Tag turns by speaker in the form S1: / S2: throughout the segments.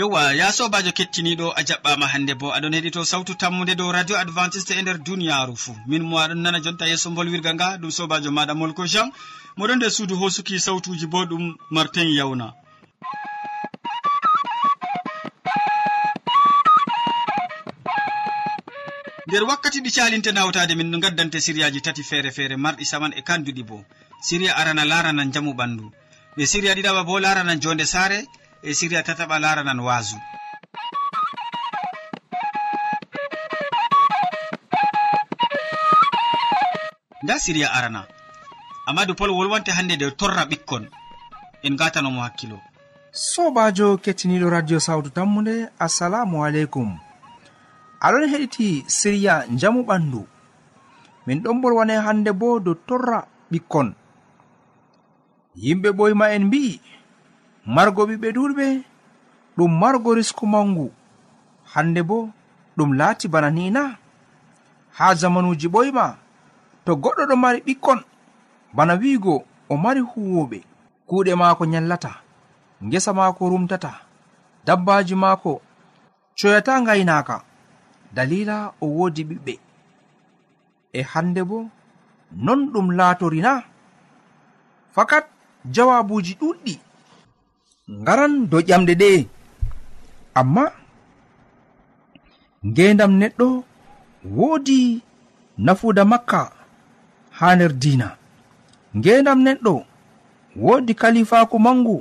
S1: yowa ya sobajo kettiniɗo a jaɓɓama hande bo. Aɗon heɗito sawtu tammude dow radio adventiste e nder duniyaru fou min mo aɗon nana jonta yeeso bolwirga nga ɗum sobajo maɗa molko jean. Moɗon nder suudu hosuki sawtuji bo ɗum martin yawna. Nder wakkati ɗi calinte nawtade min gaddante siriyaji tati feere feere marɗi saman e kanduɗi bo. Siriya arana larana jamu ɓandu. Ɓe siriya ɗiɗaɓa bo larana jonde saare e siriya tataɓa laranan waasu. Nda siriya arana. Amadou pol wolwante hannde nde torra ɓikkon. En gatanomo hakkilo.
S2: Sobajo kettiniɗo radio sawtu tammude assalamu aleykum. Aɗon heɗiti siriya jamu ɓandu. Min ɗon bolwane hannde bo dow torra ɓikkon. Yimɓe ɓoyma en mbi'i. margo ɓiɓɓe ɗuɗɓe ɗum margo risku mangu. Hande bo ɗum laati bana ni na. Ha zamanuji ɓoyma to goɗɗo ɗo mari ɓikkon. Bana wiigo o mari huwoɓe kuuɗe maako nyallata ngesa maako rumtata dabbaji maako coyata ngaynaaka. Dalila o woodi ɓiɓɓe. E hande bo non ɗum laatori na. Fakat jawabuji ɗuɗɗi ngaran dow ƴamɗe ɗe. Amma ngendam neɗɗo woodi nafuda makka ha nder diina. Ngendam neɗɗo woodi kalifaku mangu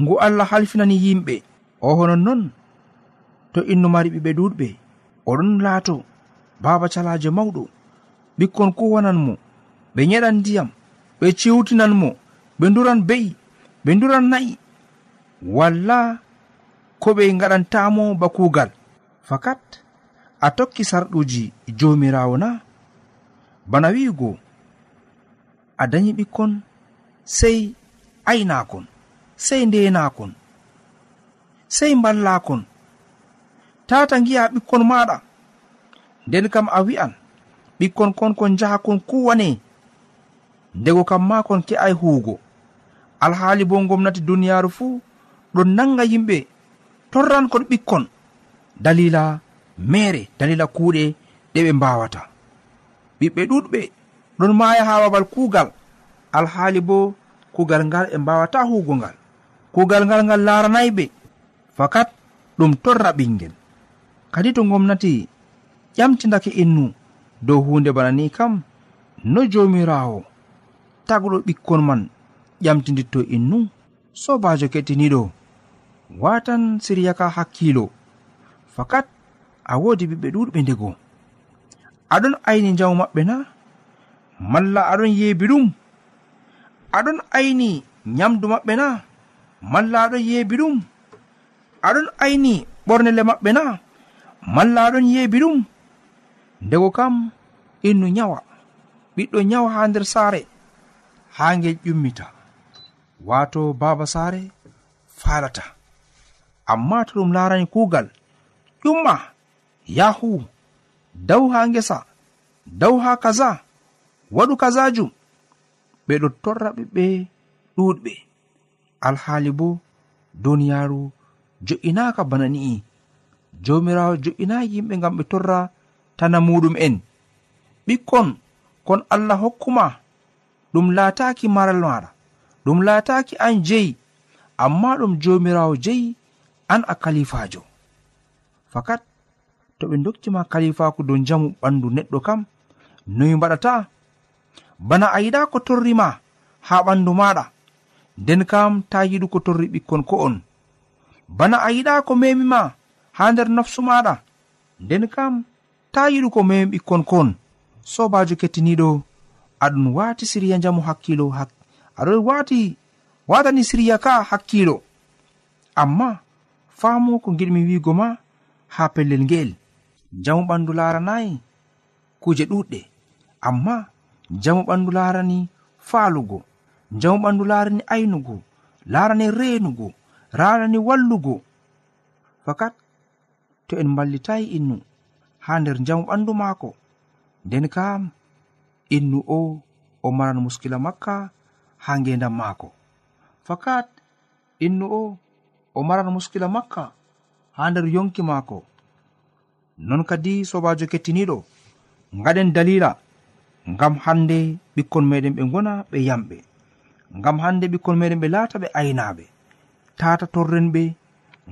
S2: ngu allah halfinani yimɓe. O honon non to innu mari ɓiɓɓe ɗuɗɓe oɗon laato baba calaje mawɗo ɓikkon kuwanan mo ɓe nyeɗan ndiyam ɓe ciwtinan mo ɓe nduran be'i ɓe nduran na'i. walla ko ɓe gaɗantamo ba kuugal. Fakat a tokki sarɗuji jomirawo na bana wi'ugo a dañi ɓikkon sey aynakon sey ndenakon sey mballakon tata giya ɓikkon maɗa nden kam a wi'an ɓikkon kon kon jahakon kuwane ndego kam ma kon ke'ai huugo. Alhaali bo gomnati duniyaaru fuu ɗon nanga yimɓe torrankon ɓikkon. Dalila mere dalila kuuɗe ɗe ɓe mbawata. Ɓiɓɓe ɗuɗɓe ɗon maya ha babal kuugal. Alhaali bo kuugal ngal ɓe mbawata huugo ngal. Kuugal ngal ngal laranayi ɓe fakat ɗum torra ɓingel kadi to gomnati ƴamtidake innu. Dow hunde bana ni kam no jomirawo tagɗo ɓikkon man ƴamtiditto innu. Sobajo kettiniɗo watan siryaka hakkilo. Fakat a wodi ɓiɓɓe ɗuɗɓe ndego. Aɗon ayni njamu maɓɓe na? Malla aɗon yeebi ɗum? Aɗon ayni nyamdu maɓɓe na? Malla aɗon yeebi ɗum? Aɗon ayni ɓornele maɓɓe na? Malla aɗon yeebi ɗum? Ndego kam innu nyawa. Ɓiɗɗo nyawa ha nder saare ha ngel ƴummita. Wato baaba saare faalata. amma to ɗum larani kuugal. Ƴumma yahu daw ha ngesa daw ha kaza waɗu kazajum ɓe ɗo torra ɓiɓɓe ɗuuɗɓe. Alhaali bo duniyaaru jo'inaaka bana ni'i. Jomirawo jo'ina yimɓe ngam ɓe torra tana muɗum en. Ɓikkon kon allah hokkuma ɗum laataki maral maɗa ɗum laataki an jeyi. Amma ɗum jomirawo jeyi an a kalifajo fakat to ɓe dokkima kalifaku dow jamu ɓandu neɗɗo kam noyi mbaɗata? Bana a yiɗa ko torrima ha ɓandu maɗa nden kam ta yiɗu ko torri ɓikkon ko on. Bana a yiɗa ko memima ha nder nafsu maɗa nden kam ta yiɗu ko memi ɓikkon kon sobajo kettiniɗo aɗum wati siriya jamu hakkilo aɗon wati watani siriya ka hakkilo amma faamu ko giɗmi wiigo ma ha pellel ngeel. Jamu ɓandu laaranayi kuje ɗuɗɗe amma jamu ɓandu laarani faalugo jamu ɓandu laarani aynugo laarani reenugo laarani wallugo. Fakat to en mballitayi innu ha nder jamu ɓandu maako nden kam innu o o maran muskila makka ha ngendam maako. Fakat innu o o maran muskila makka ha nder yonki maako. Non kadi sobajo kettiniɗo gaɗen dalila ngam hande ɓikkon meɗen ɓe gona ɓe yamɓe ngam hande ɓikkon meɗen ɓe laata ɓe aynaɓe tata torren ɓe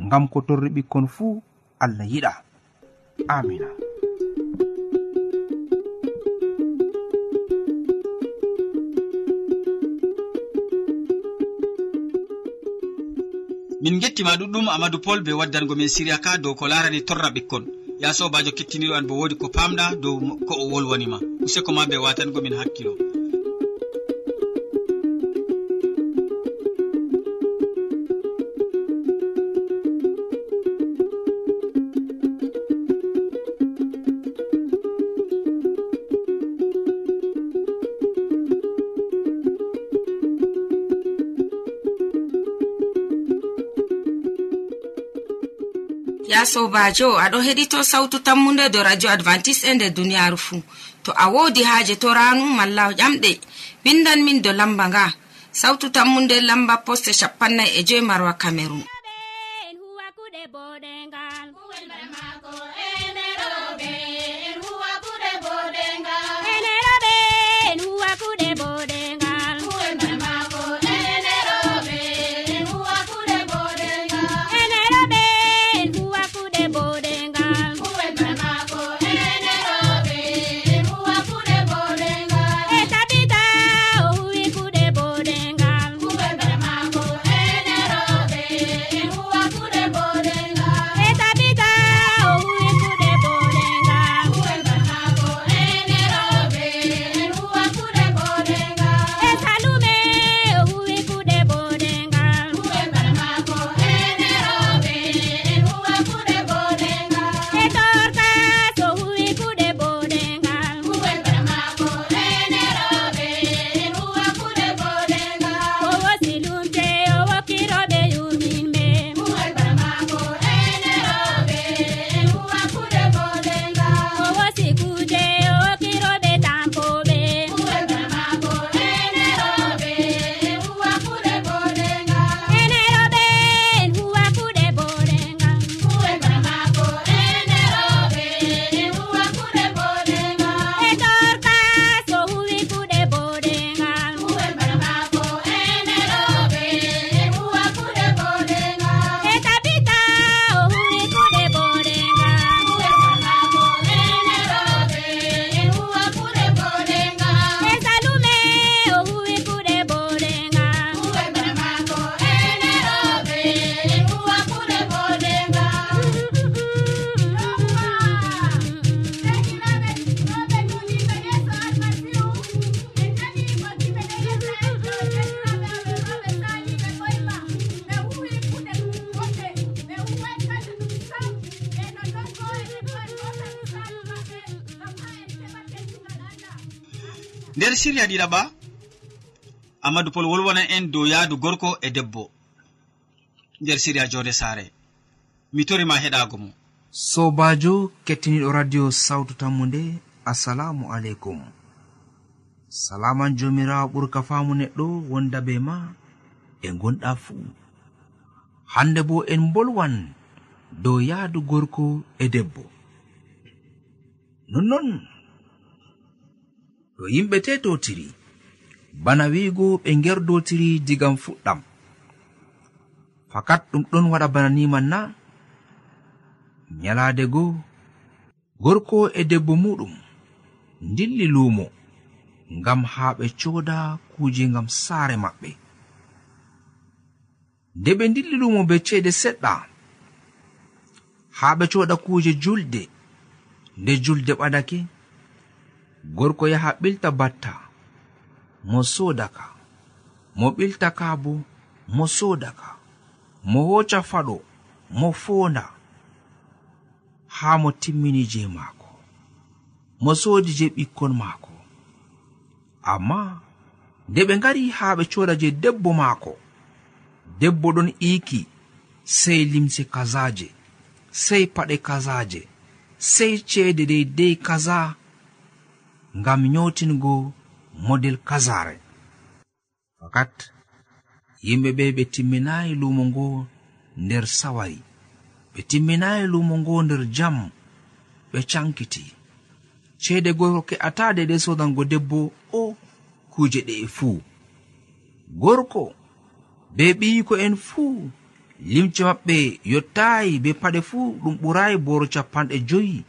S2: ngam ko torri ɓikkon fuu allah yiɗa. Amina
S1: min gettima ɗuɗɗum amadou pol be waddango min siriya ka dow ko larani torra ɓikkon. Ya sobajo kettiniɗo an bo wodi ko pamɗa dow ko o wolwanima. Useko ma be watangomin hakkilo.
S3: sobajo aɗo heɗito sautu tammude do radio advantice e nder duniyaru fuu to a wodi haaje to ranu malla ƴamɗe. Windan min do lamba nga. Sautu tammude lamba poste capannay e joyi marwa cameron siriya ɗiɗaɓa amadou pol wolwonan en dow yahdu gorko e debbo. Nder siriya jode saare. Mi torima heɗago mo.
S2: Sobajo kettiniɗo radio sawtu tammu nde assalamu aleykum. Salaman jomirawo ɓurka faamu neɗɗo wonda be ma e gonɗa fuu. Hande bo en bolwan dow yahdu gorko e debbo. Nonnon! to yimɓe tetotiri bana wiigo ɓe gerdotiri digam fuɗɗam. Fakat ɗum ɗon waɗa bana niman na nyalaade goo gorko e debbo muɗum dilli luumo ngam haa ɓe cooda kuuje ngam saare maɓɓe. Nde ɓe dilli luumo be ceede seɗɗa haa ɓe cooda kuuje julde nde julde ɓadake gorko yaha ɓilta batta mo sodaka. Mo ɓilta bo mo sodaka. Mo hoca faɗo mo fonda haa mo timmini je maako. Mo soodi je ɓikkon maako. Amma nde ɓe ngari haa ɓe coda je debbo maako debbo ɗon iiki sey limse kazaje sey paɗe kazaje sey ceede deydey kaza ngam nyotingo model kazare. Fakat yimɓe ɓe ɓe timminayi lumo ngo nder sawari ɓe timminayi lumo ngo nder jam ɓe cankiti. Ceede gorko ke'ata deɗe sodango debbo o kuje ɗe'e fuu. Gorko be ɓiyiko'en fuu limce maɓɓe yottayi be paɗe fuu ɗum ɓurayi boro capanɗe joyi.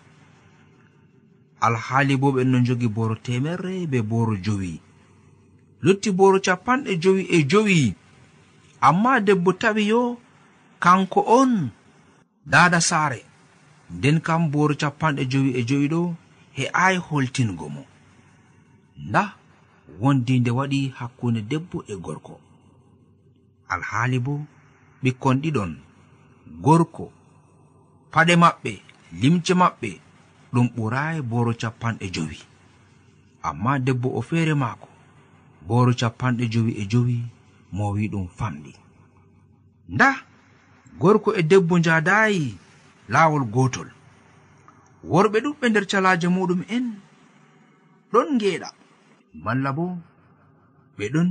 S2: alhaali bo ɓen no jogi boro temerre be boro jowi. Lutti boro capanɗe jowi e jowi. Amma debbo tawi yo kanko on dada saare. Nden kam boro capanɗe jowi e jowi ɗo he'ayi holtingo mo. Nda wondi nde waɗi hakkunde debbo e gorko. Alhaali bo ɓikkon ɗiɗon gorko paɗe maɓɓe limce maɓɓe ɗum ɓurayi boro capanɗe jowi. Amma debbo o feere maako boro capanɗe jowi e jowi mo wi ɗum famɗi. Nda gorko e debbo njadayi laawol gotol worɓe ɗuɓɓe nder calaje muɗum en ɗon ngeeɗa. Malla bo ɓe ɗon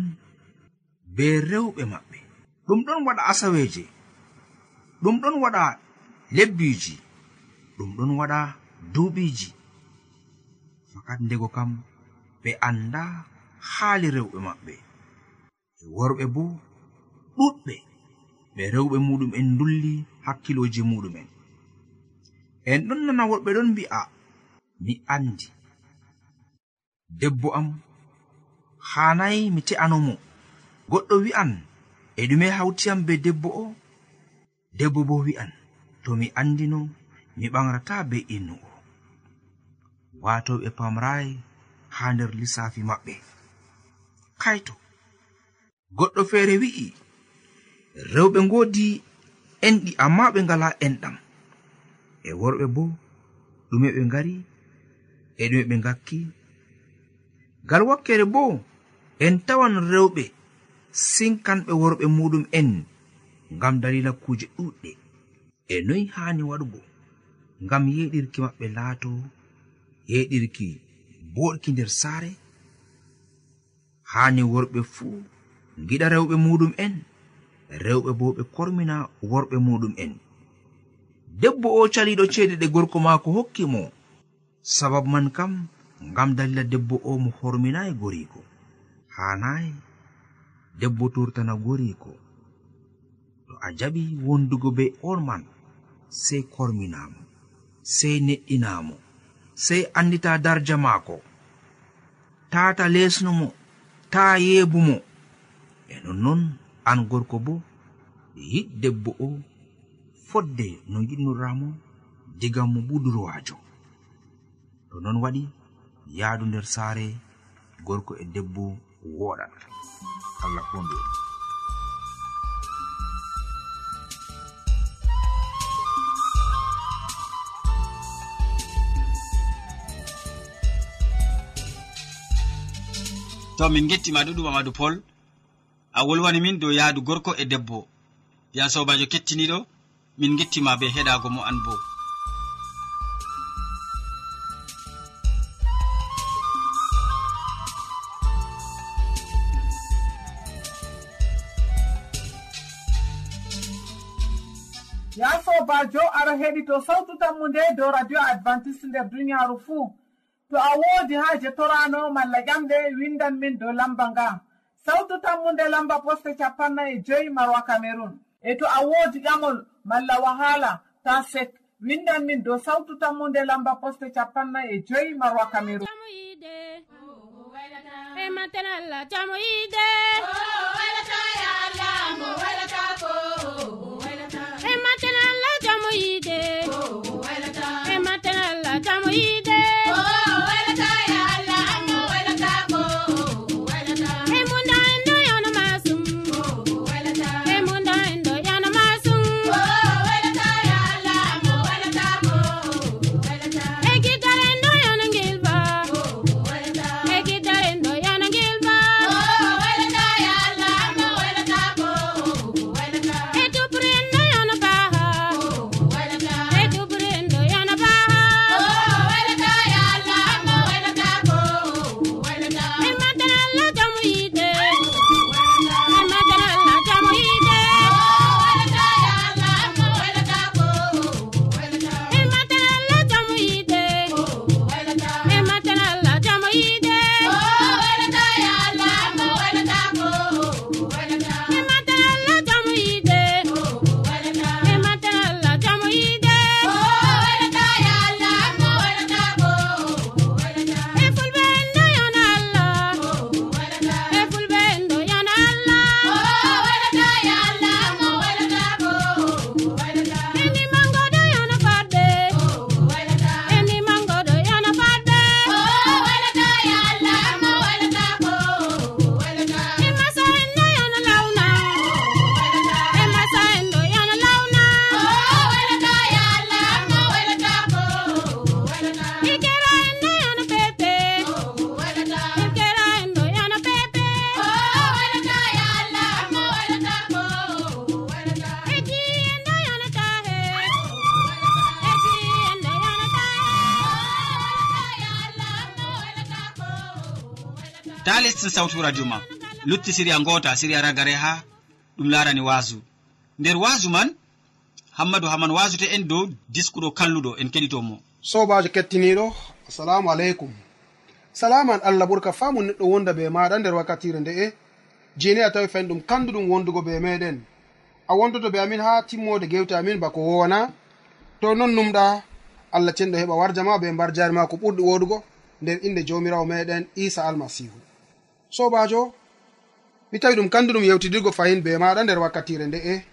S2: be rewɓe maɓɓe. Ɗum ɗon waɗa asaweje ɗum ɗon waɗa lebbiji ɗum ɗon waɗa duuɓiji. Fakat ndego kam ɓe anda haali rewɓe maɓɓe. E worɓe bo ɗuɗɓe ɓe rewɓe muɗum en dulli hakkiloji muɗumen en. Ɗon nana worɓe ɗon mbi'a mi andi debbo am hanayi mi te'anomo goɗɗo wi'an e ɗume hawtiyam be debbo o? Debbo bo wi'an to mi andino mi ɓamrata be innu o. wato ɓe pamrayi ha nder lissafi maɓɓe. Kaito goɗɗo feere wi'i rewɓe ngodi enɗi amma ɓe ngala enɗam. E worɓe bo ɗume ɓe ngari e ɗume ɓe ngakki. Ngal wakkere bo en tawan rewɓe sinkanɓe worɓe muɗum en ngam dalila kuuje ɗuɗɗe. E noyi hani waɗugo ngam yeɗirki maɓɓe laato yeɗirki boɗki nder saare. Hani worɓe fuu giɗa rewɓe muɗum en rewɓe bo ɓe kormina worɓe muɗum en. Debbo o caliɗo ceede ɗe gorko maako hokki mo. Sabab man kam ngam dalila debbo o mo horminayi goriko hanayi debbo turtana goriko to a jaɓi wondugo be on man sey korminamo sey neɗɗinamo sey andita darja maako. Tata lesnumo ta yeebumo e nonnon an gorko bo yiɗ debbo o fodde no giɗnoramo diga mo ɓudurwajo to non waɗi yaadu nder saare gorko e debbo woɗan allah honɗum
S1: to min gettima ɗuɗum amadou pol a wolwani min dow yahdu gorko e debbo. Ya sobajo kettiniɗo min gettima be heɗago mo an bo.
S4: Ya sobajo aɗa heɗi to sawtu tammu nde dow radio adventiste nder duniyaru fuu. to a woodi haaje torano malla ƴamɗe windan min dow lamba nga sawtu tammunde lamba poste capanna e joyi marwa cameron e to a woodi ƴamol malla wahala ta sek windan min dow sawtu tammunde lamba poste capanna e joyi marwa cameron
S5: ematenalla jamo yiide. E matenalla jamo yiide. E matenalla Messiah.
S1: ta lestin sawtu radio ma. Lutti siriya ngota siriya ragare ha ɗum larani wasu. Nder wasu man hammadou haman wasute en dow diskuɗo kalluɗo en keɗitomo.
S6: Sobajo kettiniɗo assalamu aleykum. Salaman allah ɓurka famu neɗɗo wonda be maɗa nder wakkatire nde'e jeni a tawi fen ɗum kanduɗum wondugo be meɗen. A wondoto be amin ha timmode gewte amin bako wowana to non numɗa allah cenɗo heɓa warja ma be mbar jari ma ko ɓurɗi woɗugo nder inde jomirawo meɗen isa almasihu. sobajo mi tawi ɗum kanduɗum yewtidirgo fayin be maɗa nder wakkatire nde'e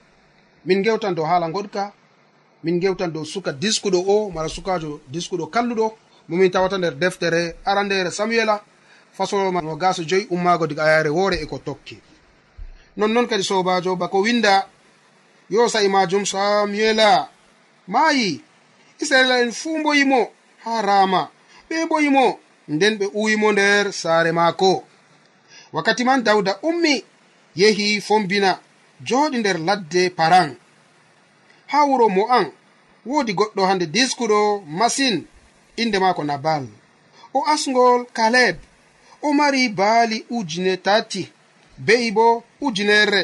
S6: min gewtan dow haala goɗka min gewtan dow suka diskuɗo o mala sukajo diskuɗo kalluɗo momin tawata nder deftere arandere samuela fasoloma no gaso joyi ummago diga ayare woore eko tokki. Nonnoon kadi sobajo bako winda yo sa'i majum samuela maayi israila en fuu mboyimo ha rama ɓe mboyimo nden ɓe uwimo nder saare maako. wakkati man dawda ummi yehi fombina joɗi nder ladde paran ha wuro mo'an woodi goɗɗo hande diskuɗo masin inde maako nabal. O asgol kaleb o mari baali ujune tati be'i bo ujunerre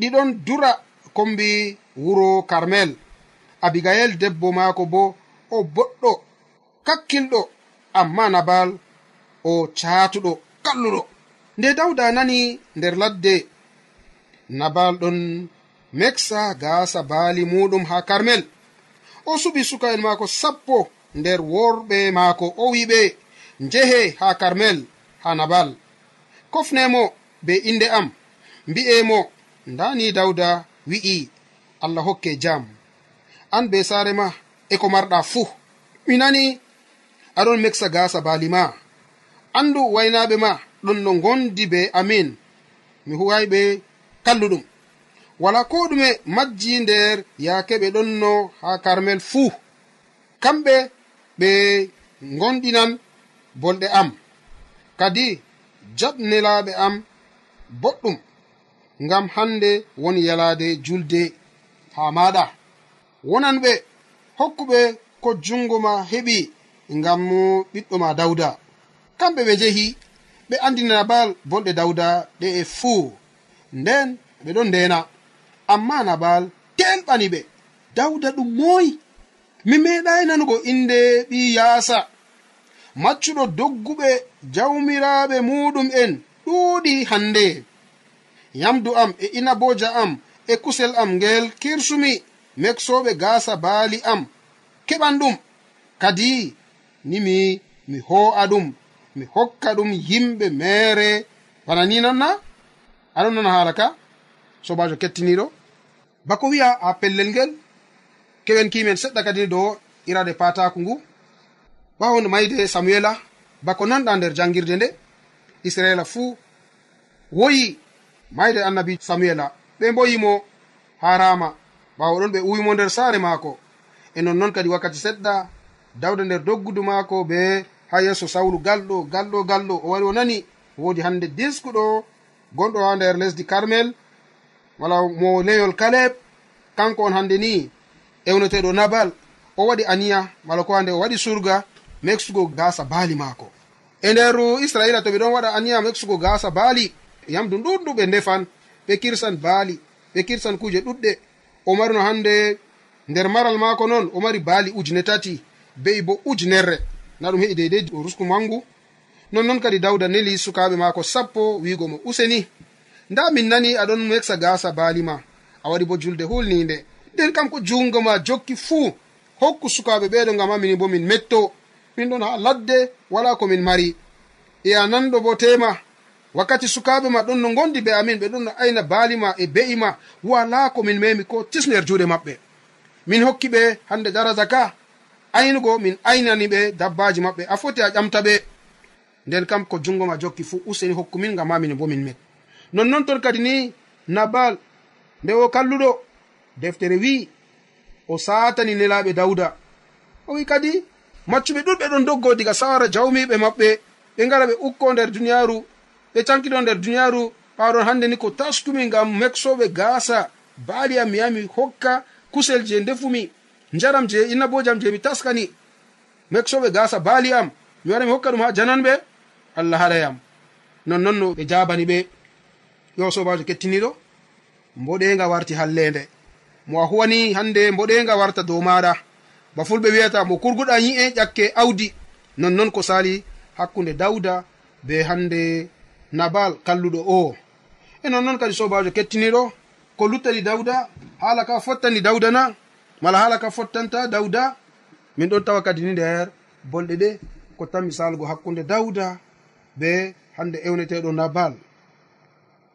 S6: ɗiɗon dura kombi wuro karmel. Abigayel debbo maako bo o boɗɗo kakkilɗo amma nabal o caatuɗo kalluɗo. nde dawda nani nder ladde nabal ɗon meksa gaasa baali muɗum ha karmel. O suɓi suka'en maako sappo nder worɓe maako o wiɓe njehe ha karmel ha nabal. Kofnemo be inde am mbi'emo ndani dawda wi'i allah hokke jam an be saare ma e ko marɗa fuu. Mi nani aɗon meksa gasa baali ma. Andu waynaɓe ma ɗon no gondi be amin. Mi huwayɓe kalluɗum wala ko ɗume majji nder yaake ɓe ɗonno ha karmel fuu kamɓe ɓe gonɗinan bolɗe am. Kadi jaɓnelaɓe am boɗɗum ngam hande woni yalade julde ha maɗa. Wonan ɓe hokkuɓe ko jungo ma heɓi ngam ɓiɗɗo ma dawda. Kamɓe ɓe jehi ɓe andinana bal bolɗe dawda ɗe e fuu nden ɓe ɗon ndena. Amma nabal telɓani ɓe. Dawda ɗum moyi mi meeɗayi nanugo inde ɓi yaasa. Maccuɗo dogguɓe jawmiraɓe muɗum en ɗuuɗi hande yamdu am e inaboja am e kusel am ngel kirsumi. Meksoɓe gasa baali am. Keɓan ɗum. Kadi ni mi mi ho'a ɗum. mi hokka ɗum yimɓe mere. Bana ni non na aɗon nana haala ka? Sobajo kettiniɗo? Bako wi'a ha pellel ngel? Kewen kimen seɗɗa kadi dow irade pataku ngu. Ɓawonde mayde samuela. Bako nanɗa nder jangirde nde. Israila fuu woyi mayde annabi samuela. Ɓe mboyimo ha rama ɓawo ɗon ɓe uwimo nder saare maako. E nonnon kadi wakkati seɗɗa dawda nder doggudu maako be ha yeeso sawlu galɗo galɗo galɗo. O wari o nani woodi hannde diskuɗo gonɗo ha nder lesdi carmel. Wala mo leyol kaleb kanko on hannde ni ewneteɗo nabal. O waɗi aniya mala ko hande o waɗi surga mexugo gasa baali maako. E nder israila to ɓe ɗon waɗa aniya mexugo gasa baali yamdu ɗuɗɗu ɓe ndefan ɓe kirsan baali ɓe kirsan kuuje ɗuɗɗe. O marino hande nder maral maako noon o mari baali ujune tati be'i bo ujunerre na ɗum heƴi deydey rusku mangu. Nonnoon kadi dawda neli sukaɓe maako sappo wiigo mo useni. Nda min nani aɗon weksa gasa baali ma. A waɗi bo julde hulninde nden kam ko jungo ma jokki fuu. Hokku sukaɓe ɓeɗo ngam ha mini bo min metto. Min ɗon ha ladde wala komin mari. E a nanɗo bo tema wakkati sukaɓe ma ɗon no gondi be amin ɓe ɗon no ayna baali ma e be'i ma. Wala komin memi ko tisner juuɗe maɓɓe. Min hokki ɓe hande daraja ka aynugo min aynani ɓe dabbaji maɓɓe. A foti a ƴamta ɓe. Nden kam ko jungo ma jokki fuu useni hokku min ngam mamin bo min met nonnoon ton kadi ni nabal nde o kalluɗo deftere wi'i o satani nelaɓe dawda o wi kadi maccuɓe ɗuɗɓe ɗon doggo diga sawara jawmiɓe maɓɓe. Ɓe ngara ɓe ukko nder duniyaru ɓe cankiɗo nder duniyaru ɓaɗon hannde ni ko taskumi ngam meksoɓe gasa baali am yami hokka kusel je ndefumi njaram je innabojam je mi taskani. Meksoɓe gasa baali am. Mi wara mi hokka ɗum ha jananɓe allah haɗayam nonnon no ɓe jabani ɓe. Yo sobajo kettiniɗo. Mboɗenga warti hallende. Mo a huwani hande mboɗenga warta dow maɗa. Ba fulɓe wiyata mo kurguɗa yi'e ƴakke awdi nonnon ko sali hakkunde dawda be hande nabal kalluɗo o. E nonnon kadi sobajo kettiniɗo. Ko luttani dawda haala ka fottani dawda na. mala hala ka fottanta dawda min ɗon tawa kadi ni nder bolɗe ɗe ko tan misalgo hakkunde dawda be hande ewneteɗo nabal.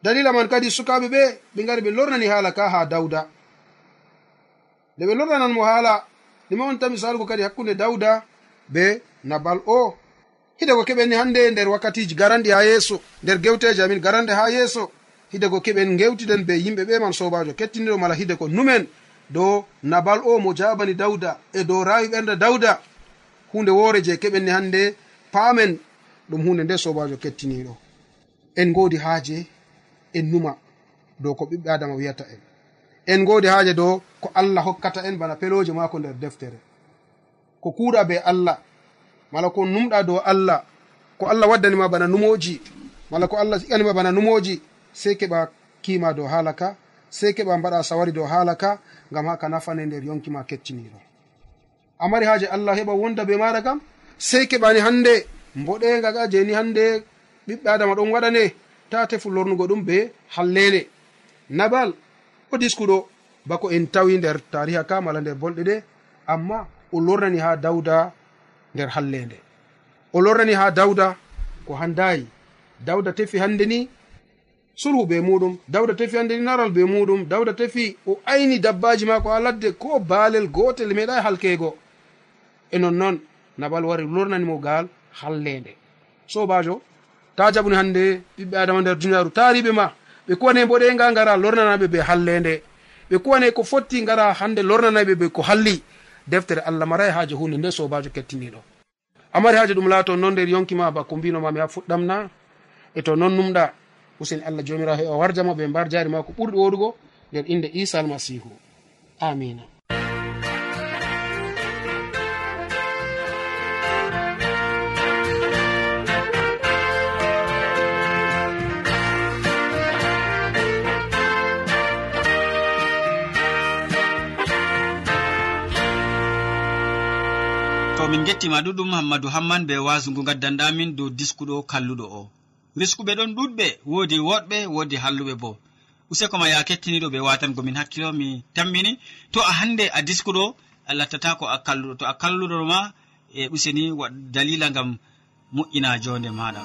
S6: Dalila man kadi sukaɓe ɓe ɓe gari ɓe lornani haala ka ha dawda nde ɓe lornanan mo haala ɗume on tan misalgo kadi hakkunde dawda be nabal o. Hide ko keɓen hande nder wakkatiji garanɗi ha yeeso nder gewteji amin garanɗe ha yeeso. Hide ko keɓen gewtiden be yimɓe ɓe man sobajo kettiniɗo mala hide ko numen. dow nabal o mo jabani dawda e dow rawi ɓerda dawda hunde woore je keɓenni hande paamen ɗum hunde nde sobajo kettiniɗo en godi haaje en numa dow ko ɓiɓɓe adama wiyata en. En godi haaje dow ko allah hokkata en bana peloje maako nder deftere. Ko kuuɗa be allah mala ko numɗa dow allah ko allah waddanima bana numoji mala ko allah siganima bana numoji sei keɓa kima dow haala ka sei keɓa mbaɗa sawari dow haala ka ngam haka nafane nder yonki ma kettiniɗo amari haaje allah heɓa wonda be maɗa kam sei keɓani hande mboɗega ga jeni hande ɓiɓɓe adama ɗon waɗane ta tefu lornugo ɗum be hallele. Nabal o diskuɗo bako en tawi nder tariha ka mala nder bolɗe ɗe amma o lornani ha dawda nder hallende. O lornani ha dawda ko handayi. Dawda tefi hande ni sulhu be muɗum dawda tefi andeni naral be muɗum dawda tefi o ayni dabbaji maako ha ladde ko baalel gotel meeɗai e halkeego. E nonnoon nabal wari lornanimo gaal hallende sobajo ta jaɓuni hande ɓiɓɓe adama nder duniyaru taariɓe ma. Ɓe kuwane boɗenga ngara lornanaɓe be hallende ɓe kuwane ko fotti ngara hande lornanaɓe be ko halli. Deftere allah marai haaje hunde nde sobajo kettiniɗo amari haaje ɗum laato noon nder yonkima bako mbinomami ha fuɗɗamna e to non numɗa useni allah jomirawo he o warjamo ɓe mbar jaari ma ko ɓurɗi woɗugo nder inde isa almasihu amina
S1: to min gettima ɗuɗum hammadou hamman be wasungu gaddanɗamin dow diskuɗo kalluɗo o. riskuɓe ɗon ɗuɗɓe woodi woɗɓe woodi halluɓe bo. Useko ma ya kettiniɗo ɓe watangomin hakkilo mi tammini. To a hande a diskuɗo a lattata ko a kalluɗo to a kalluɗoma e useni dalila gam moƴƴina jonde maɗa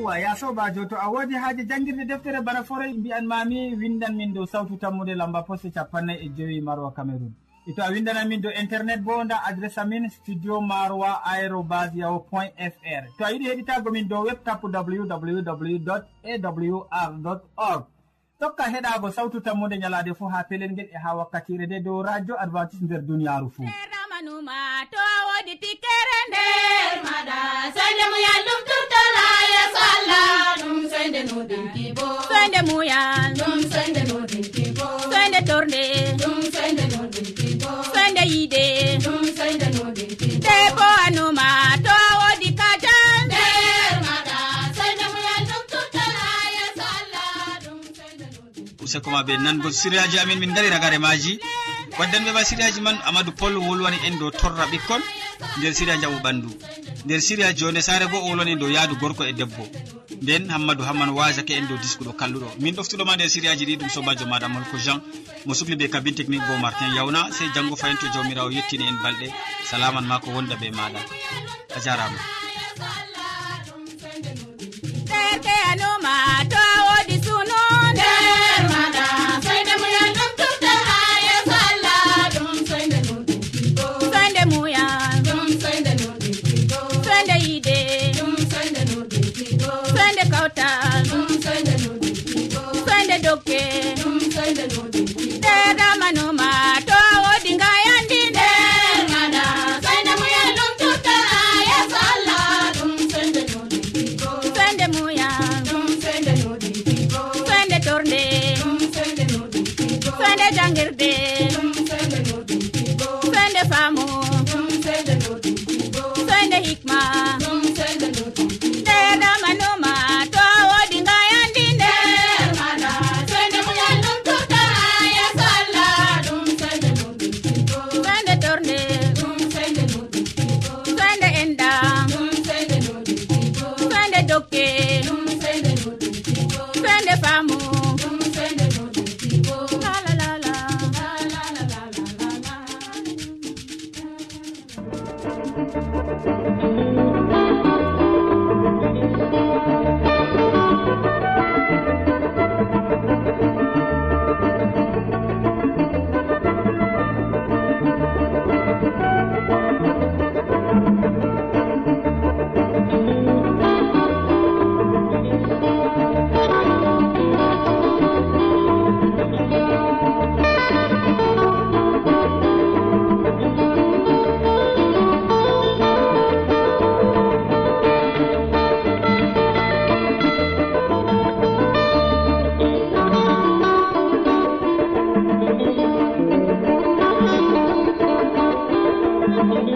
S2: yawwa ya sobajo to a wodi haaji jangguirde deftere bana forey mbiyan mami windan min dow sawtu tammude lamba poste capannay e joyi marwa cameron e to a windana min dow internet bo nda adresse amin studio maroa aérobas yaho point fr to a yiɗi heɗitago min dow web tapu www awr org. Tokka heɗago sawtu tammude ñalade fo ha pelel ngel e ha wakkatire nde dow radio adventiste nder duniyaru fou
S5: ramanuma to wodi tikkere nde.
S1: watta koma ɓe nango siriyaji amin min gari ragare maji waddanɓe ma siriyaji man amadou pol wolwani en dow torra ɓikkon nder siriya jaɓu ɓandu. Nder siriya jonde sare bo o wolwani en dow yaadu gorko e debbo. Nden hammadou hamman wasake en dow diskuɗo kalluɗo. Min ɗoftuɗoma nder siriyaji ɗi ɗum sobajo maɗa molko jean. Mo sukli ɓe cabine technique bo martin yawna sey janggo fayin to jawmirawo yettini en balɗe. Salaman ma ko wonda ɓe maɗa. A jarama.